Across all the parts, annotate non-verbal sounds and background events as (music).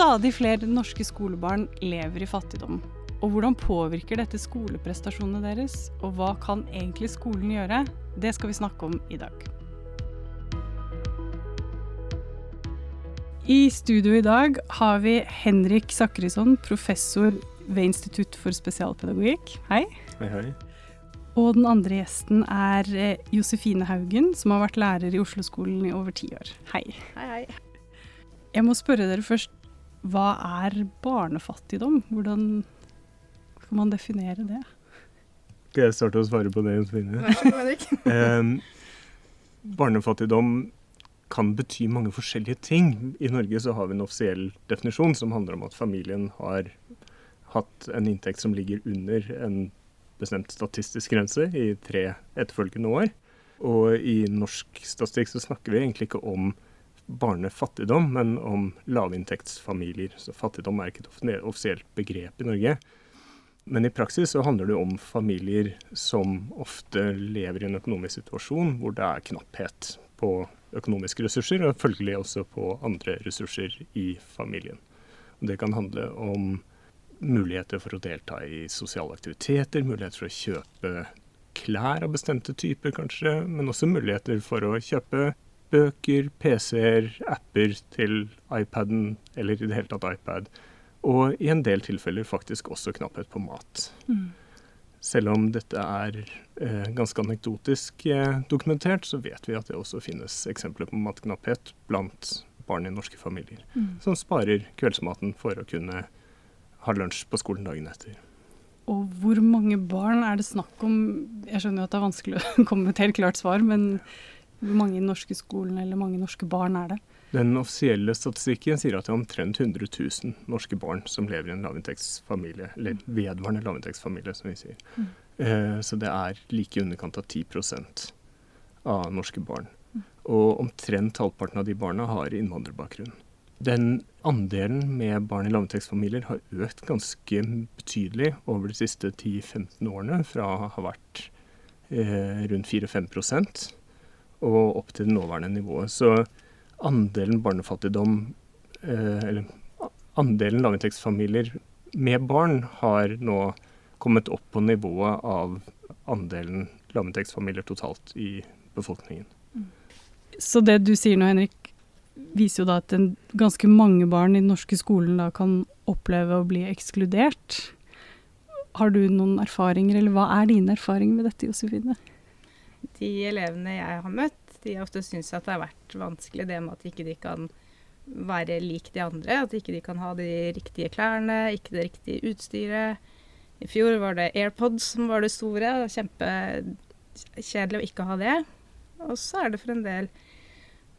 Stadig flere norske skolebarn lever i fattigdom. Og hvordan påvirker dette skoleprestasjonene deres, og hva kan egentlig skolen gjøre? Det skal vi snakke om i dag. I studio i dag har vi Henrik Sakrisson, professor ved Institutt for spesialpedagogikk. Hei. Hei, hei. Og den andre gjesten er eh, Josefine Haugen, som har vært lærer i Oslo-skolen i over ti år. Hei. Hei, hei. Jeg må spørre dere først, hva er barnefattigdom? Hvordan kan man definere det? Skal jeg starte å svare på det, Josefine? Vær så god, Henrik. (laughs) Barnefattigdom kan bety mange forskjellige ting. I Norge så har vi en offisiell definisjon som handler om at familien har hatt en inntekt som ligger under en bestemt statistisk grense i tre etterfølgende år. Og i norsk statistikk så snakker vi egentlig ikke om barnefattigdom, men om lavinntektsfamilier. Så fattigdom er ikke et offisielt begrep i Norge. Men i praksis så handler det om familier som ofte lever i en økonomisk situasjon hvor det er knapphet på økonomiske ressurser, og følgelig også på andre ressurser i familien. Det kan handle om muligheter for å delta i sosiale aktiviteter, muligheter for å kjøpe klær av bestemte typer kanskje, men også muligheter for å kjøpe bøker, PC-er, apper til iPaden, eller i det hele tatt iPad. Og i en del tilfeller faktisk også knapphet på mat. Mm. Selv om dette er eh, ganske anekdotisk eh, dokumentert, så vet vi at det også finnes eksempler på matknapphet blant barn i norske familier, Mm. som sparer kveldsmaten for å kunne ha lunsj på skolen dagen etter. Og hvor mange barn er det snakk om? Jeg skjønner jo at det er vanskelig å (laughs) komme med et helt klart svar, men hvor mange i norske skolen eller mange norske barn er det? Den offisielle statistikken sier at det er omtrent 100 000 norske barn som lever i en lavinntektsfamilie, eller vedvarende lavinntektsfamilie, som vi sier. Mm. Eh, så det er like i underkant av 10% av norske barn. Og omtrent halvparten av de barna har innvandrerbakgrunn. Den andelen med barn i lavinntektsfamilier har økt ganske betydelig over de siste 10-15 årene, fra å ha vært eh, rundt 4-5 og opp til det nåværende nivået. Så andelen barnefattigdom, eh, eller andelen lavinntektsfamilier med barn, har nå kommet opp på nivået av andelen lavinntektsfamilier totalt i befolkningen. Så det du sier nå, Henrik, viser jo da at en, ganske mange barn i den norske skolen da kan oppleve å bli ekskludert. Har du noen erfaringer, eller hva er dine erfaringer med dette, Josefine? De elevene jeg har møtt, de har ofte syntes at det har vært vanskelig det med at ikke de kan være lik de andre. At ikke de kan ha de riktige klærne, ikke det riktige utstyret. I fjor var det AirPods som var det store. Kjempekjedelig å ikke ha det. Og så er det for en del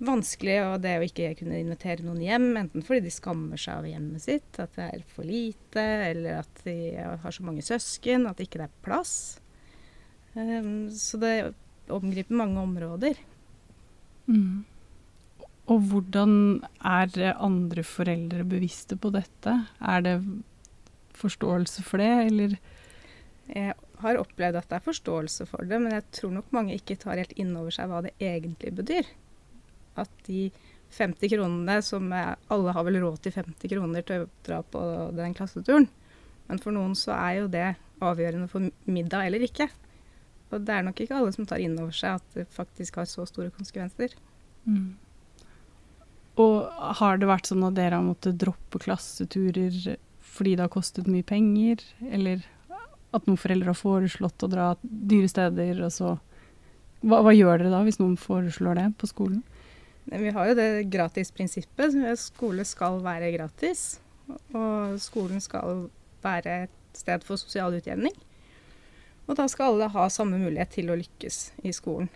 vanskelig og det å ikke kunne invitere noen hjem, enten fordi de skammer seg av hjemmet sitt, at det er for lite, eller at de har så mange søsken, at ikke det er plass. Um, så det omgriper mange områder. Mm. Og hvordan er andre foreldre bevisste på dette? Er det forståelse for det, eller Jeg har opplevd at det er forståelse for det, men jeg tror nok mange ikke tar helt inn over seg hva det egentlig betyr. At de 50 kronene som er, Alle har vel råd til 50 kroner til å dra på den klasseturen. Men for noen så er jo det avgjørende for middag eller ikke. Og det er nok ikke alle som tar inn over seg at det faktisk har så store konsekvenser. Mm. Og har det vært sånn at dere har måttet droppe klasseturer fordi det har kostet mye penger, eller at noen foreldre har foreslått å dra dyre steder, og så hva, hva gjør dere da hvis noen foreslår det på skolen? Vi har jo det gratisprinsippet. Skole skal være gratis. Og skolen skal være et sted for sosial utjevning. Og da skal alle ha samme mulighet til å lykkes i skolen.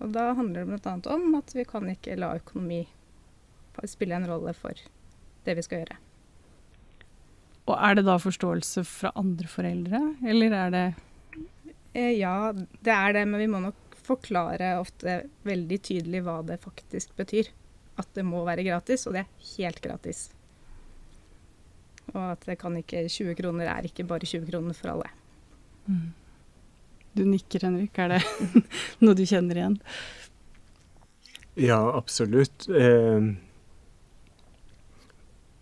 Og da handler det bl.a. om at vi kan ikke la økonomi spille en rolle for det vi skal gjøre. Og er det da forståelse fra andre foreldre, eller er det Eh, Ja, det er det, men vi må nok forklare ofte veldig tydelig hva det faktisk betyr. At det må være gratis, og det er helt gratis. Og at det kan ikke 20 kroner er ikke bare 20 kroner for alle. Du nikker, Henrik. Er det (laughs) noe du kjenner igjen? Ja, absolutt. Eh,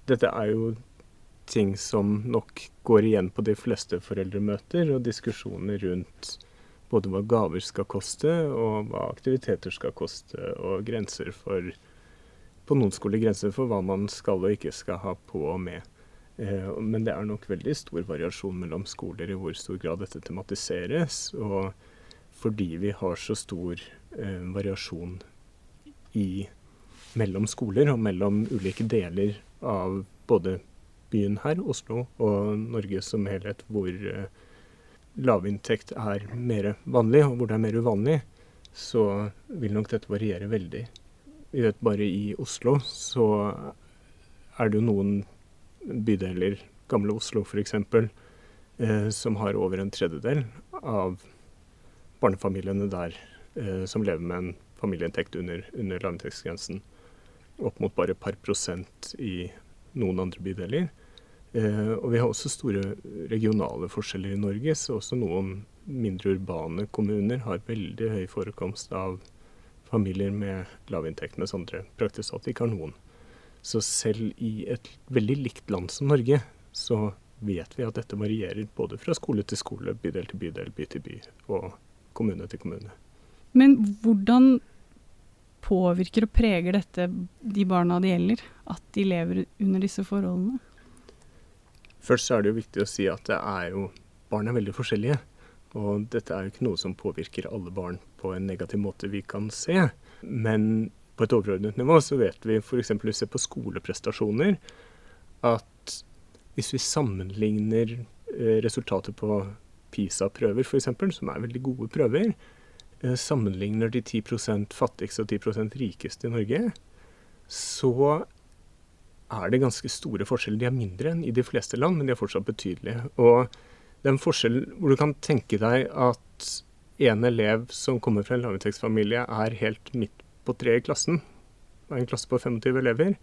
dette er jo ting som nok går igjen på de fleste foreldremøter og diskusjoner rundt både hva gaver skal koste, og hva aktiviteter skal koste, og grenser for På noen skoler grenser for hva man skal og ikke skal ha på og med. Eh, men det er nok veldig stor variasjon mellom skoler i hvor stor grad dette tematiseres. Og fordi vi har så stor eh, variasjon i, mellom skoler og mellom ulike deler av både byen her, Oslo, og Norge som helhet, hvor eh, lavinntekt er mer vanlig, og hvor det er mer uvanlig, så vil nok dette variere veldig. Vi vet bare i Oslo så er det jo noen bydeler, Gamle Oslo f.eks., eh, som har over en tredjedel av barnefamiliene der eh, som lever med en familieinntekt under, under lavinntektsgrensen. Opp mot bare et par prosent i noen andre bydeler. Eh, og vi har også store regionale forskjeller i Norge, så også noen mindre urbane kommuner har veldig høy forekomst av familier med lavinntekt, mens andre praktisk talt ikke har noen. Så selv i et veldig likt land som Norge, så vet vi at dette varierer både fra skole til skole, bydel til bydel, by til by og kommune til kommune. Men hvordan påvirker og preger dette de barna det gjelder, at de lever under disse forholdene? Først er det jo viktig å si at det er jo, barn er veldig forskjellige. Og dette er jo ikke noe som påvirker alle barn på en negativ måte vi kan se. Men på et overordnet nivå så vet vi f.eks. hvis vi ser på skoleprestasjoner, at hvis vi sammenligner resultatet resultater på PISA-prøver f.eks., som er veldig gode prøver, eh, sammenligner de 10 fattigste og 10% rikeste i Norge, så er det ganske store forskjeller. De er mindre enn i de fleste land, men de er fortsatt betydelige. Og det er en forskjell hvor du kan tenke deg at en elev som kommer fra en lavinntektsfamilie, er helt midt på tre i klassen, og en klasse på 25 elever,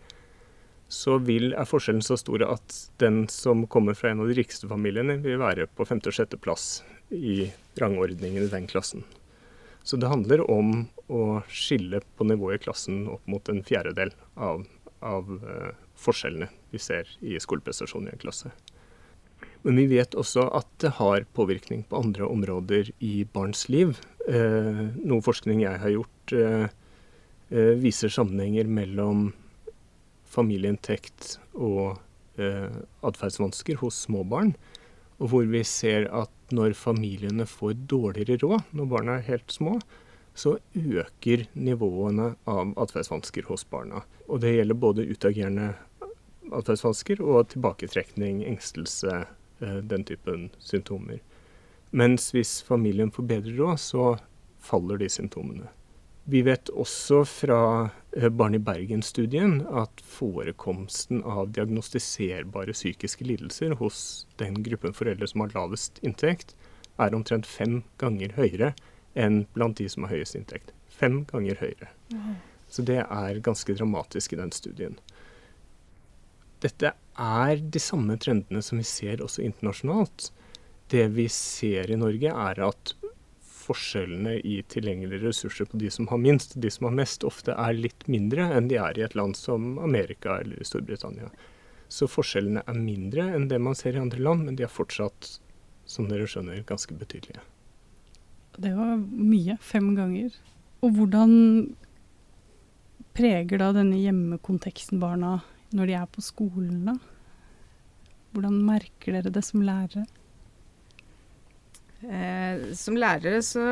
så vil, er forskjellen så stor at den som kommer fra en av de rikeste familiene, vil være på femte- og sjetteplass i rangordningen i den klassen. Så det handler om å skille på nivået i klassen opp mot en fjerdedel av, av uh, forskjellene vi ser i skoleprestasjonen i en klasse. Men vi vet også at det har påvirkning på andre områder i barns liv. Uh, noe forskning jeg har gjort, eh, viser sammenhenger mellom familieinntekt og eh, atferdsvansker hos små barn. Og hvor vi ser at når familiene får dårligere råd når barna er helt små, så øker nivåene av atferdsvansker hos barna. Og det gjelder både utagerende atferdsvansker og tilbaketrekning, engstelse, eh, den typen symptomer. Mens hvis familien får bedre råd, så faller de symptomene. Vi vet også fra eh, Barn i Bergen-studien at forekomsten av diagnostiserbare psykiske lidelser hos den gruppen foreldre som har lavest inntekt, er omtrent fem ganger høyere enn blant de som har høyest inntekt. Fem ganger høyere. Så det er ganske dramatisk i den studien. Dette er de samme trendene som vi ser også internasjonalt. Det vi ser i Norge, er at forskjellene i tilgjengelige ressurser på de som har minst og de som har mest, ofte er litt mindre enn de er i et land som Amerika eller Storbritannia. Så forskjellene er mindre enn det man ser i andre land, men de er fortsatt, som dere skjønner, ganske betydelige. Det var mye. Fem ganger. Og hvordan preger da denne hjemmekonteksten barna når de er på skolen, da? Hvordan merker dere det som lærere? Eh, som lærere så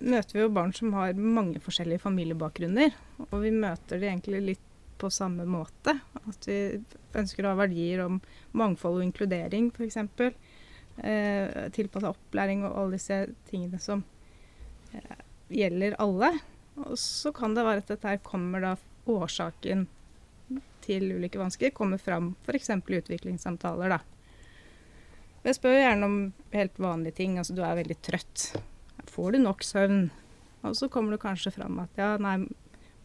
møter vi jo barn som har mange forskjellige familiebakgrunner. Og vi møter de egentlig litt på samme måte. At vi ønsker å ha verdier om mangfold og inkludering, f.eks eh, tilpassa opplæring og alle disse tingene som eh, gjelder alle. Og så kan det være at dette her kommer da årsaken til ulike vansker kommer fram f.eks. i utviklingssamtaler. da. Jeg spør gjerne om helt vanlige ting. Altså du er veldig trøtt. Får du nok søvn? Og så kommer det kanskje fram at ja, nei,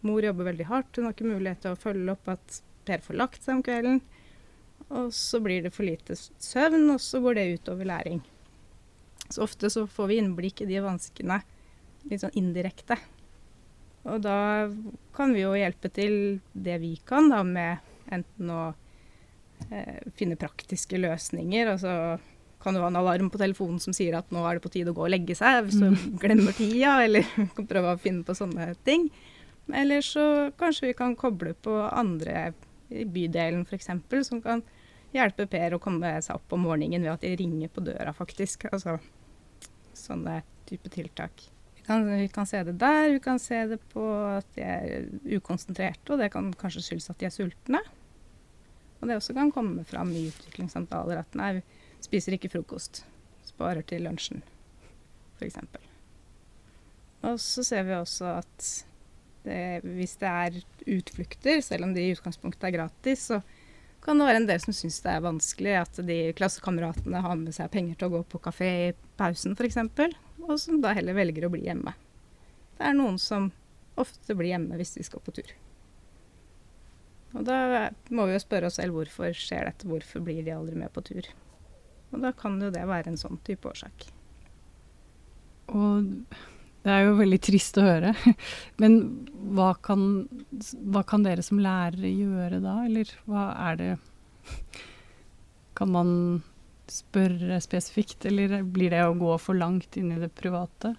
mor jobber veldig hardt. Hun har ikke mulighet til å følge opp at Per får lagt seg om kvelden. Og så blir det for lite søvn, og så går det utover læring. Så ofte så får vi innblikk i de vanskene litt sånn indirekte. Og da kan vi jo hjelpe til det vi kan, da med enten å finne praktiske løsninger. Altså kan du ha en alarm på telefonen som sier at nå er det på tide å gå og legge seg, hvis du mm. (laughs) glemmer tida, eller (laughs) kan prøve å finne på sånne ting. Eller så kanskje vi kan koble på andre i bydelen f.eks. som kan hjelpe Per å komme seg opp om morgenen ved at de ringer på døra, faktisk. Altså sånne type tiltak. Vi kan, vi kan, se det der. Vi kan se det på at de er ukonsentrerte, og det kan kanskje skyldes at de er sultne. Og det også kan komme fram i utviklingssamtaler at nei, Spiser ikke frokost. Sparer til lunsjen, f.eks. Og så ser vi også at det, hvis det er utflukter, selv om de i utgangspunktet er gratis, så kan det være en del som syns det er vanskelig at de klassekameratene har med seg penger til å gå på kafé i pausen f.eks., og som da heller velger å bli hjemme. Det er noen som ofte blir hjemme hvis de skal på tur. Og da må vi jo spørre oss selv hvorfor skjer dette, hvorfor blir de aldri med på tur? Og da kan jo det være en sånn type årsak. Og det er jo veldig trist å høre. (laughs) Men hva kan, hva kan dere som lærere gjøre da, eller hva er det Kan man spørre spesifikt, eller blir det å gå for langt inn i det private?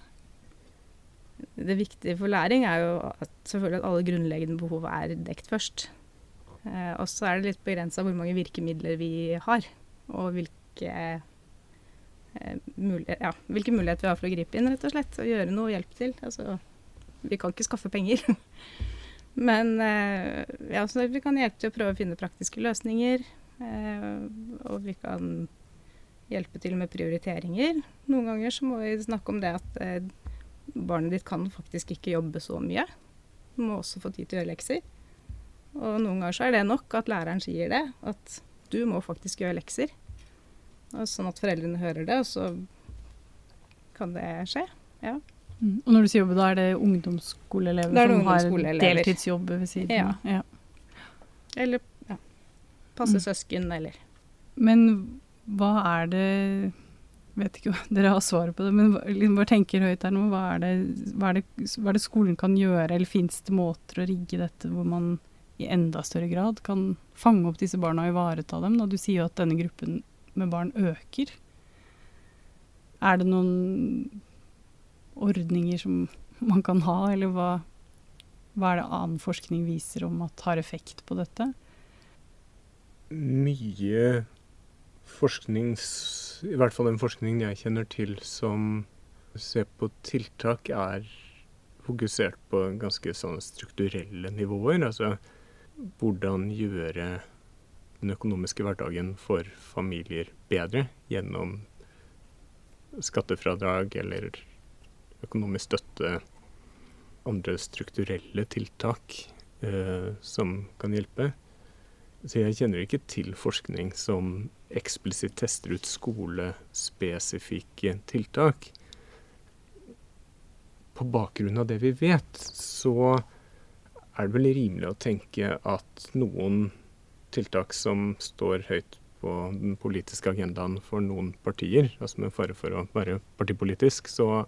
Det viktige for læring er jo at, selvfølgelig at alle grunnleggende behov er dekt først. Eh, og så er det litt begrensa hvor mange virkemidler vi har, og hvilke eh, mulighet, ja, hvilke muligheter vi har for å gripe inn, rett og slett. Og gjøre noe og hjelpe til. Altså, vi kan ikke skaffe penger. (laughs) Men eh, ja, vi kan hjelpe til å prøve å finne praktiske løsninger. Eh, og vi kan hjelpe til med prioriteringer. Noen ganger så må vi snakke om det at eh, barnet ditt kan faktisk ikke jobbe så mye. Du må også få tid til å gjøre lekser. Og noen ganger så er det nok at læreren sier det. At du må faktisk gjøre lekser. Og Sånn at foreldrene hører det, og så kan det skje. Ja. Mm. Og når du sier jobbe, da er det ungdomsskoleelever det som har deltidsjobb ved siden av? Ja. ja. Eller ja, passe mm. søsken, eller Men hva er det Vet ikke om (laughs) dere har svaret på det, men liksom bare tenker høyt her nå. Hva er, det, hva, er det, hva er det skolen kan gjøre, eller fins det måter å rigge dette hvor man i enda større grad kan fange opp disse barna og ivareta dem? Da du sier jo at denne gruppen med barn øker. Er det noen ordninger som man kan ha, eller hva, hva er det annen forskning viser om at har effekt på dette? Mye forskning, i hvert fall den forskningen jeg kjenner til som ser på tiltak, er fokusert på ganske sånne strukturelle nivåer. Altså hvordan gjøre den økonomiske hverdagen for familier bedre gjennom skattefradrag eller økonomisk støtte, andre strukturelle tiltak eh, som kan hjelpe. Så jeg kjenner ikke til forskning som eksplisitt tester ut skolespesifikke tiltak. På bakgrunn av det vi vet, så er det vel rimelig å tenke at noen tiltak som står høyt på den politiske agendaen for noen partier, altså med fare for å være partipolitisk, så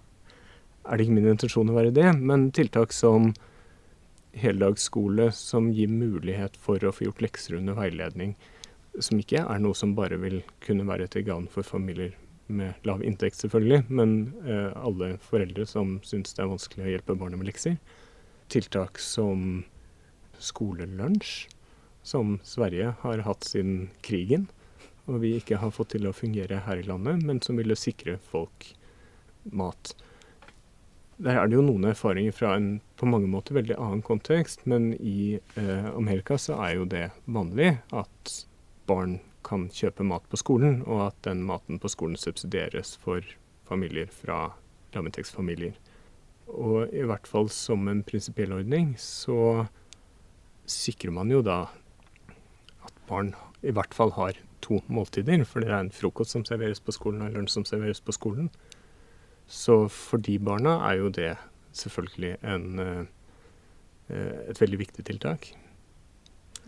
er det ikke min intensjon å være det. Men tiltak som heldagsskole, som gir mulighet for å få gjort lekser under veiledning, som ikke er noe som bare vil kunne være til gagn for familier med lav inntekt, selvfølgelig, men eh, alle foreldre som syns det er vanskelig å hjelpe barna med lekser. Tiltak som skolelunsj, som Sverige har hatt siden krigen, og vi ikke har fått til å fungere her i landet, men som ville sikre folk mat. Der er det jo noen erfaringer fra en på mange måter veldig annen kontekst, men i eh, Amerika så er jo det vanlig at barn kan kjøpe mat på skolen, og at den maten på skolen subsidieres for familier fra lavinntektsfamilier. Og i hvert fall som en prinsipiell ordning så sikrer man jo da at barn i hvert fall har to måltider. For det er en frokost som serveres på skolen, og en lunsj som serveres på skolen. Så for de barna er jo det selvfølgelig en, eh, et veldig viktig tiltak.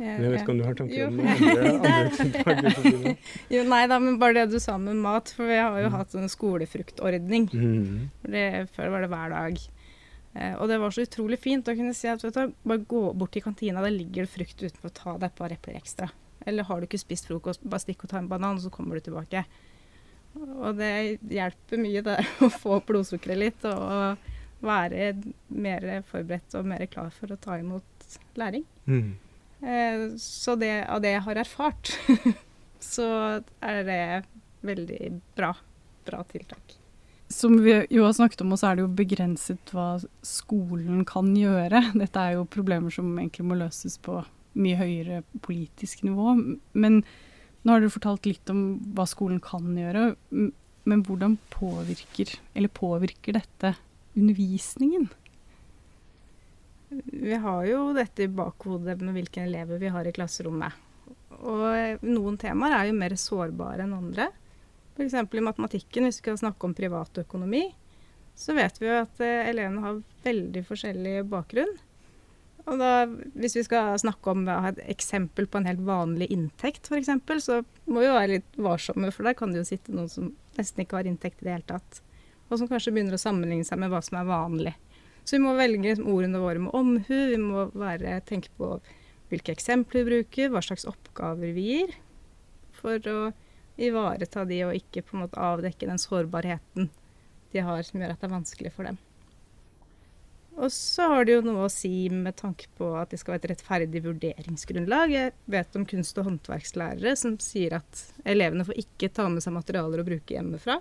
Ja, jeg vet ikke om du har tanker om (laughs) andre, andre tiltak? (laughs) jo, nei da, men bare det du sa med mat. For vi har jo mm. hatt en skolefruktordning. Mm. Det, før var det hver dag. Eh, og det var så utrolig fint å kunne si at vet du, bare gå bort til kantina, der ligger det frukt utenfor, ta deg et par epler ekstra. Eller har du ikke spist frokost, bare stikk og ta en banan, så kommer du tilbake. Og det hjelper mye det (laughs) å få opp blodsukkeret litt og være mer forberedt og mer klar for å ta imot læring. Mm. Eh, så det, av det jeg har erfart, (laughs) så er det veldig bra, bra tiltak. Som vi jo har snakket om, så er det jo begrenset hva skolen kan gjøre. (laughs) Dette er jo problemer som egentlig må løses på mye høyere politisk nivå. Men nå har dere fortalt litt om hva skolen kan gjøre. Men hvordan påvirker, eller påvirker dette undervisningen? Vi har jo dette i bakhodet med hvilke elever vi har i klasserommet. Og noen temaer er jo mer sårbare enn andre. F.eks. i matematikken, hvis vi skal snakke om privatøkonomi, så vet vi jo at eh, elevene har veldig forskjellig bakgrunn. Og da, hvis vi skal snakke om et eksempel på en helt vanlig inntekt, f.eks., så må vi jo være litt varsomme, for der kan det jo sitte noen som nesten ikke har inntekt i det hele tatt. Og som kanskje begynner å sammenligne seg med hva som er vanlig. Så vi må velge ordene våre med omhu. Vi må være, tenke på hvilke eksempler vi bruker, hva slags oppgaver vi gir. For å ivareta de og ikke på en måte avdekke den sårbarheten de har som gjør at det er vanskelig for dem. Og så har det jo noe å si med tanke på at det skal være et rettferdig vurderingsgrunnlag. Jeg vet om kunst- og håndverkslærere som sier at elevene får ikke ta med seg materialer å bruke hjemmefra.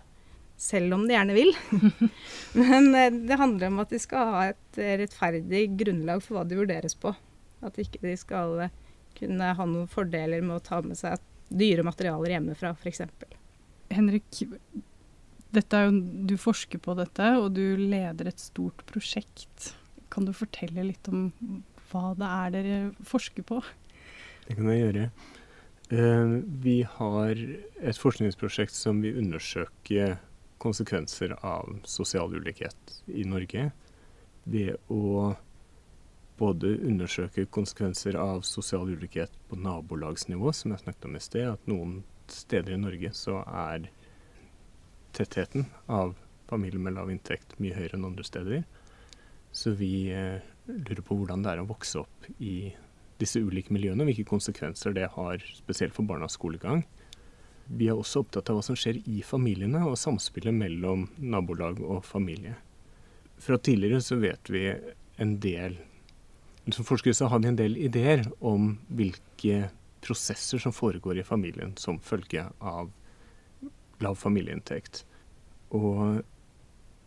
Selv om de gjerne vil. (laughs) Men eh, det handler om at de skal ha et rettferdig grunnlag for hva de vurderes på. At ikke de skal kunne ha noen fordeler med å ta med seg dyre materialer hjemmefra, f.eks. Henrik, jo, du forsker på dette, og du leder et stort prosjekt. Kan du fortelle litt om hva det er dere forsker på? Det kan jeg gjøre. Uh, vi har et forskningsprosjekt som vil undersøke konsekvenser av sosial ulikhet i Norge. Ved å både undersøke konsekvenser av sosial ulikhet på nabolagsnivå, som jeg snakket om i sted. At noen steder i Norge så er tettheten av familier med lav inntekt mye høyere enn andre steder. Så vi eh, lurer på hvordan det er å vokse opp i disse ulike miljøene, og hvilke konsekvenser det har spesielt for barnas skolegang. Vi er også opptatt av hva som skjer i familiene, og samspillet mellom nabolag og familie. Fra tidligere så vet vi en del Som forskere så har vi en del ideer om hvilke prosesser som foregår i familien som følge av lav familieinntekt. Og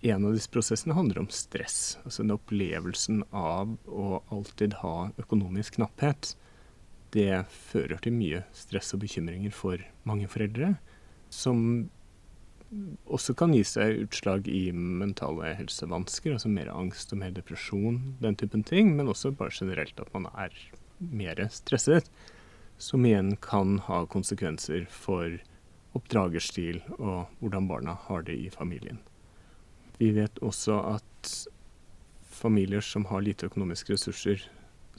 en av disse prosessene handler om stress. Altså den opplevelsen av å alltid ha økonomisk knapphet. Det fører til mye stress og bekymringer for mange foreldre. Som også kan gi seg utslag i mentale helsevansker, altså mer angst og mer depresjon, den typen ting. Men også bare generelt at man er mer stresset. Som igjen kan ha konsekvenser for oppdragerstil og hvordan barna har det i familien. Vi vet også at familier som har lite økonomiske ressurser,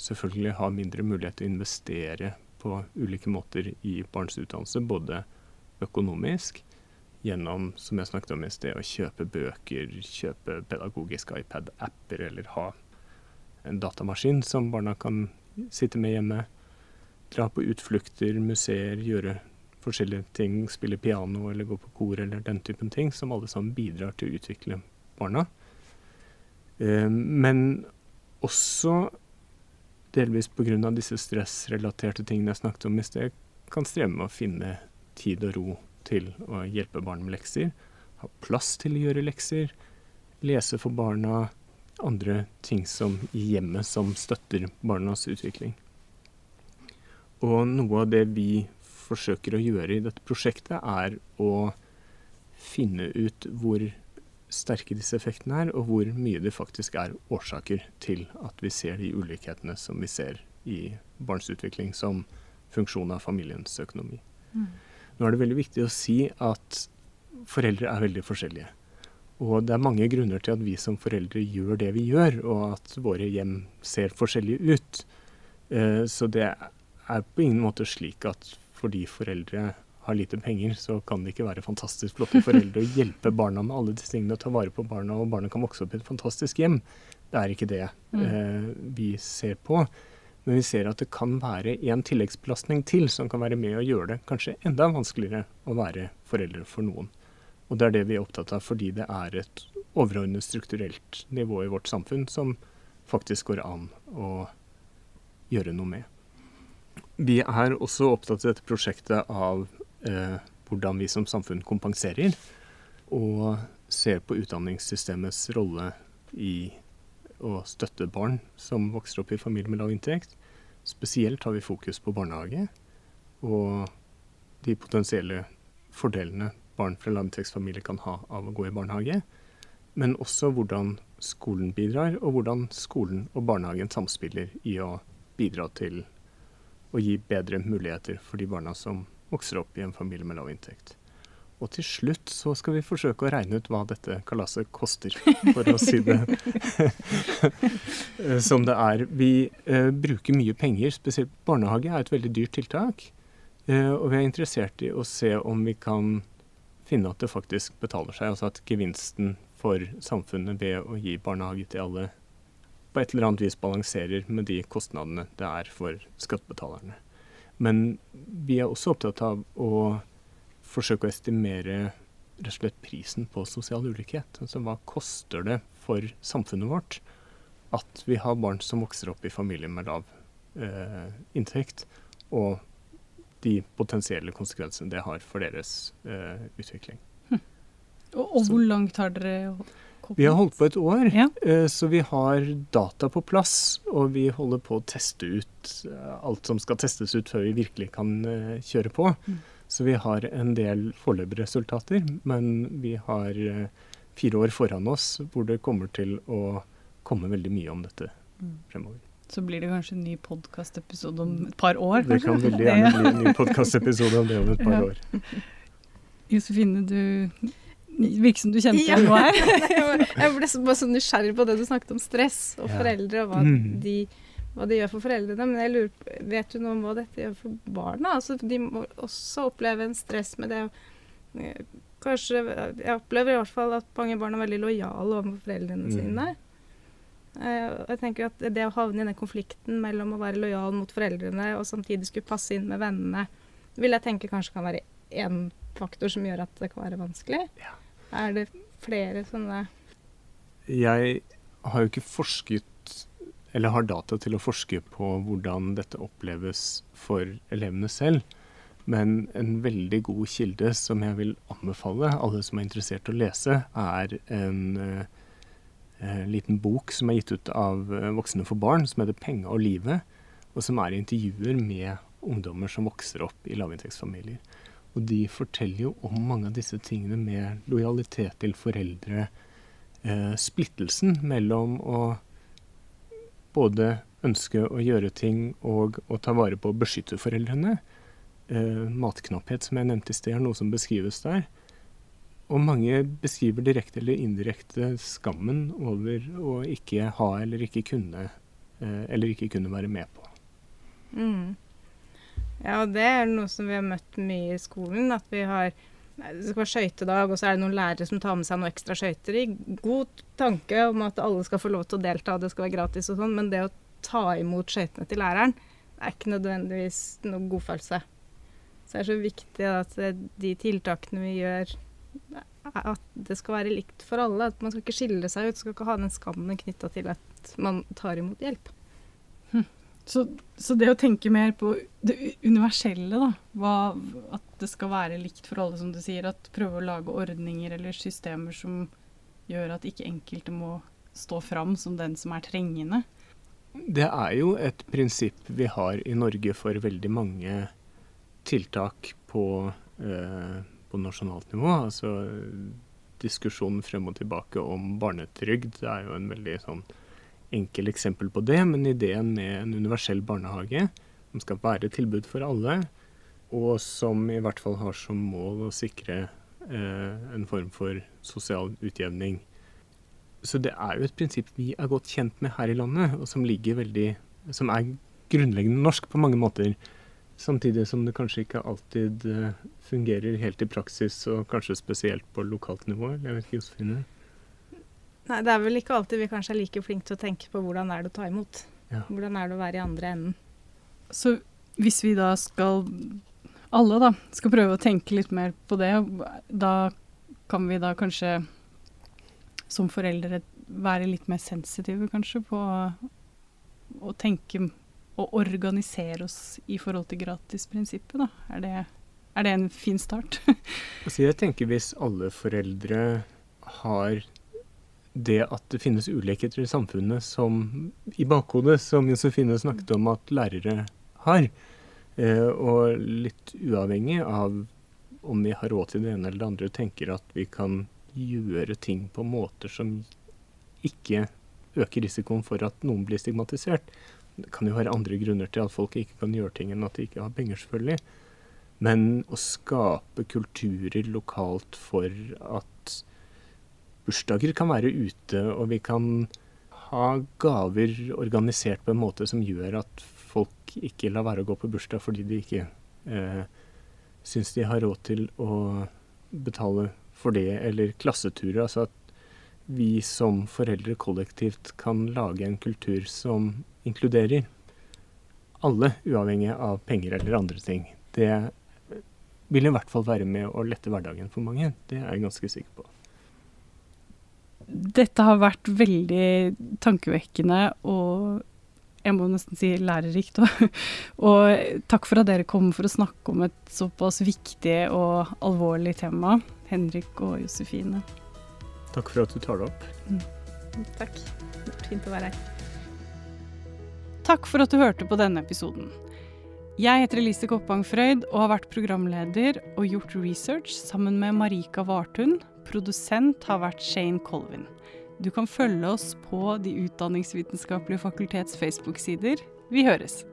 selvfølgelig har mindre mulighet til å investere på ulike måter i barns utdannelse, både økonomisk, gjennom som jeg snakket om i sted, å kjøpe bøker, kjøpe pedagogiske iPad-apper eller ha en datamaskin som barna kan sitte med hjemme. Dra på utflukter, museer, gjøre forskjellige ting, spille piano eller gå på kor eller den typen ting, som alle sammen bidrar til å utvikle barna. Eh, men også delvis pga. disse stressrelaterte tingene jeg snakket om i sted, kan streve med å finne tid og ro til å hjelpe barn med lekser. Ha plass til å gjøre lekser. Lese for barna. Andre ting som i hjemmet som støtter barnas utvikling. Og noe av det vi forsøker å gjøre i dette prosjektet, er å finne ut hvor sterke disse effektene er, og hvor mye det faktisk er årsaker til at vi ser de ulikhetene som vi ser i barns utvikling som funksjon av familiens økonomi. Mm. Nå er det veldig viktig å si at foreldre er veldig forskjellige. Og det er mange grunner til at vi som foreldre gjør det vi gjør, og at våre hjem ser forskjellige ut. Eh, så det er på ingen måte slik at fordi foreldre har lite penger, så kan det ikke være fantastisk flotte foreldre å hjelpe barna med alle disse tingene og ta vare på barna, og barna kan vokse opp i et fantastisk hjem. Det er ikke det mm. eh, vi ser på. Men vi ser at det kan være en tilleggsbelastning til som kan være med å gjøre det kanskje enda vanskeligere å være foreldre for noen. Og det er det vi er opptatt av fordi det er et overordnet strukturelt nivå i vårt samfunn som faktisk går an å gjøre noe med. Vi er også opptatt i dette prosjektet av hvordan vi som samfunn kompenserer, og ser på utdanningssystemets rolle i å støtte barn som vokser opp i familier med lav inntekt. Spesielt har vi fokus på barnehage og de potensielle fordelene barn fra lavinntektsfamilier kan ha av å gå i barnehage. Men også hvordan skolen bidrar, og hvordan skolen og barnehagen samspiller i å bidra til å gi bedre muligheter for de barna som vokser opp i en familie med lav inntekt. Og til slutt så skal vi forsøke å regne ut hva dette kalaset koster, for å si det (laughs) som det er. Vi eh, bruker mye penger, spesielt barnehage er et veldig dyrt tiltak. Eh, og vi er interessert i å se om vi kan finne at det faktisk betaler seg. Altså at gevinsten for samfunnet ved å gi barnehage til alle på et eller annet vis balanserer med de kostnadene det er for skattebetalerne. Men vi er også opptatt av å forsøke å estimere rett og slett prisen på sosial ulikhet. Altså hva koster det for samfunnet vårt at vi har barn som vokser opp i familier med lav eh, inntekt, og de potensielle konsekvensene det har for deres eh, utvikling. Hm. Og, og hvor langt har dere? Vi har holdt på et år, ja. eh, så vi har data på plass. Og vi holder på å teste ut eh, alt som skal testes ut før vi virkelig kan eh, kjøre på. Mm. Så vi har en del foreløpige resultater, men vi har fire år foran oss hvor det kommer til å komme veldig mye om dette mm. fremover. Så blir det kanskje en ny podkastepisode om et par år? Kanskje? Det kan veldig gjerne bli en ny (laughs) podkastepisode om det om et par år. Josefine, du virker som du kjente ja. noe her. (laughs) jeg ble bare så nysgjerrig på det du snakket om stress og foreldre, og hva mm. de hva de, gjør for foreldrene. Men jeg lurer, vet du noe om hva dette gjør for barna? Altså, de må også oppleve en stress med det. Eh, kanskje, Jeg opplever i hvert fall at mange barn er veldig lojale overfor foreldrene mm. sine. Eh, jeg tenker at Det å havne i den konflikten mellom å være lojal mot foreldrene og samtidig skulle passe inn med vennene, vil jeg tenke kanskje kan være én faktor som gjør at det kan være vanskelig. Ja. Er det flere sånne Jeg har jo ikke forsket eller har data til å forske på hvordan dette oppleves for elevene selv. Men en veldig god kilde som jeg vil anbefale alle som er interessert i å lese, er en eh, liten bok som er gitt ut av uh, Voksne for barn, som heter 'Penga og livet', og som er intervjuer med ungdommer som vokser opp i lavinntektsfamilier. Og de forteller jo om mange av disse tingene med lojalitet til foreldre, eh, splittelsen mellom å både ønske å gjøre ting og å ta vare på å beskytte foreldrene. Eh, matknapphet, som jeg nevnte i sted, er noe som beskrives der. Og mange beskriver direkte eller indirekte skammen over å ikke ha eller ikke kunne, eh, eller ikke kunne være med på. Mm. Ja, og det er noe som vi har møtt mye i skolen. At vi har det skal være skøytedag, og så er det noen lærere som tar med seg noen ekstra skøyter. I god tanke om at alle skal få lov til å delta, det skal være gratis og sånn, men det å ta imot skøytene til læreren, er ikke nødvendigvis noe godfølelse. Så det er så viktig at de tiltakene vi gjør, at det skal være likt for alle. At man skal ikke skille seg ut, skal ikke ha den skammen knytta til at man tar imot hjelp. Så, så, det å tenke mer på det universelle, da, hva, at det skal være likt for alle, som du sier, at prøve å lage ordninger eller systemer som gjør at ikke enkelte må stå fram som den som er trengende. Det er jo et prinsipp vi har i Norge for veldig mange tiltak på, eh, på nasjonalt nivå. Altså diskusjonen frem og tilbake om barnetrygd det er jo en veldig sånn enkel eksempel på det, men ideen med en universell barnehage som skal være et tilbud for alle, og som i hvert fall har som mål å sikre eh, en form for sosial utjevning. Så det er jo et prinsipp vi er godt kjent med her i landet, og som veldig Som er grunnleggende norsk på mange måter. Samtidig som det kanskje ikke alltid uh, fungerer helt i praksis, og kanskje spesielt på lokalt nivå. Jeg vet ikke, Josefine? Nei, det er vel ikke alltid vi kanskje er like flinke til å tenke på hvordan er det å ta imot. Ja. Hvordan er det å være i andre enden? Så hvis vi da skal alle da, skal prøve å tenke litt mer på det, da kan vi da kanskje som foreldre være litt mer sensitive kanskje på å tenke og organisere oss i forhold til gratisprinsippet, da. Er det, er det en fin start? (laughs) Altså jeg tenker hvis alle foreldre har det at det finnes ulikheter i samfunnet som i bakhodet, som Josefine snakket om at lærere har, eh, og litt uavhengig av om vi har råd til det ene eller det andre, tenker at vi kan gjøre ting på måter som ikke øker risikoen for at noen blir stigmatisert. Det kan jo være andre grunner til at folk ikke kan gjøre ting enn at de ikke har penger, selvfølgelig. Men å skape kulturer lokalt for at bursdager kan være ute, og vi kan ha gaver organisert på en måte som gjør at folk ikke lar være å gå på bursdag fordi de ikke eh, syns de har råd til å betale for det, eller klasseturer. Altså at vi som foreldre kollektivt kan lage en kultur som inkluderer alle, uavhengig av penger eller andre ting. Det vil i hvert fall være med å lette hverdagen for mange. Det er jeg ganske sikker på. Dette har vært veldig tankevekkende og jeg må nesten si lærerikt. og takk for at dere kom for å snakke om et såpass viktig og alvorlig tema, Henrik og Josefine. Takk for at du tar det opp. Mm. Takk. Fint å være her. Takk for at du hørte på denne episoden. Jeg heter Elise Koppang Frøyd og har vært programleder og gjort research sammen med Marika Vartun. Produsent har vært Shane Colvin. Du kan følge oss på De utdanningsvitenskapelige fakultets Facebook-sider. Vi høres!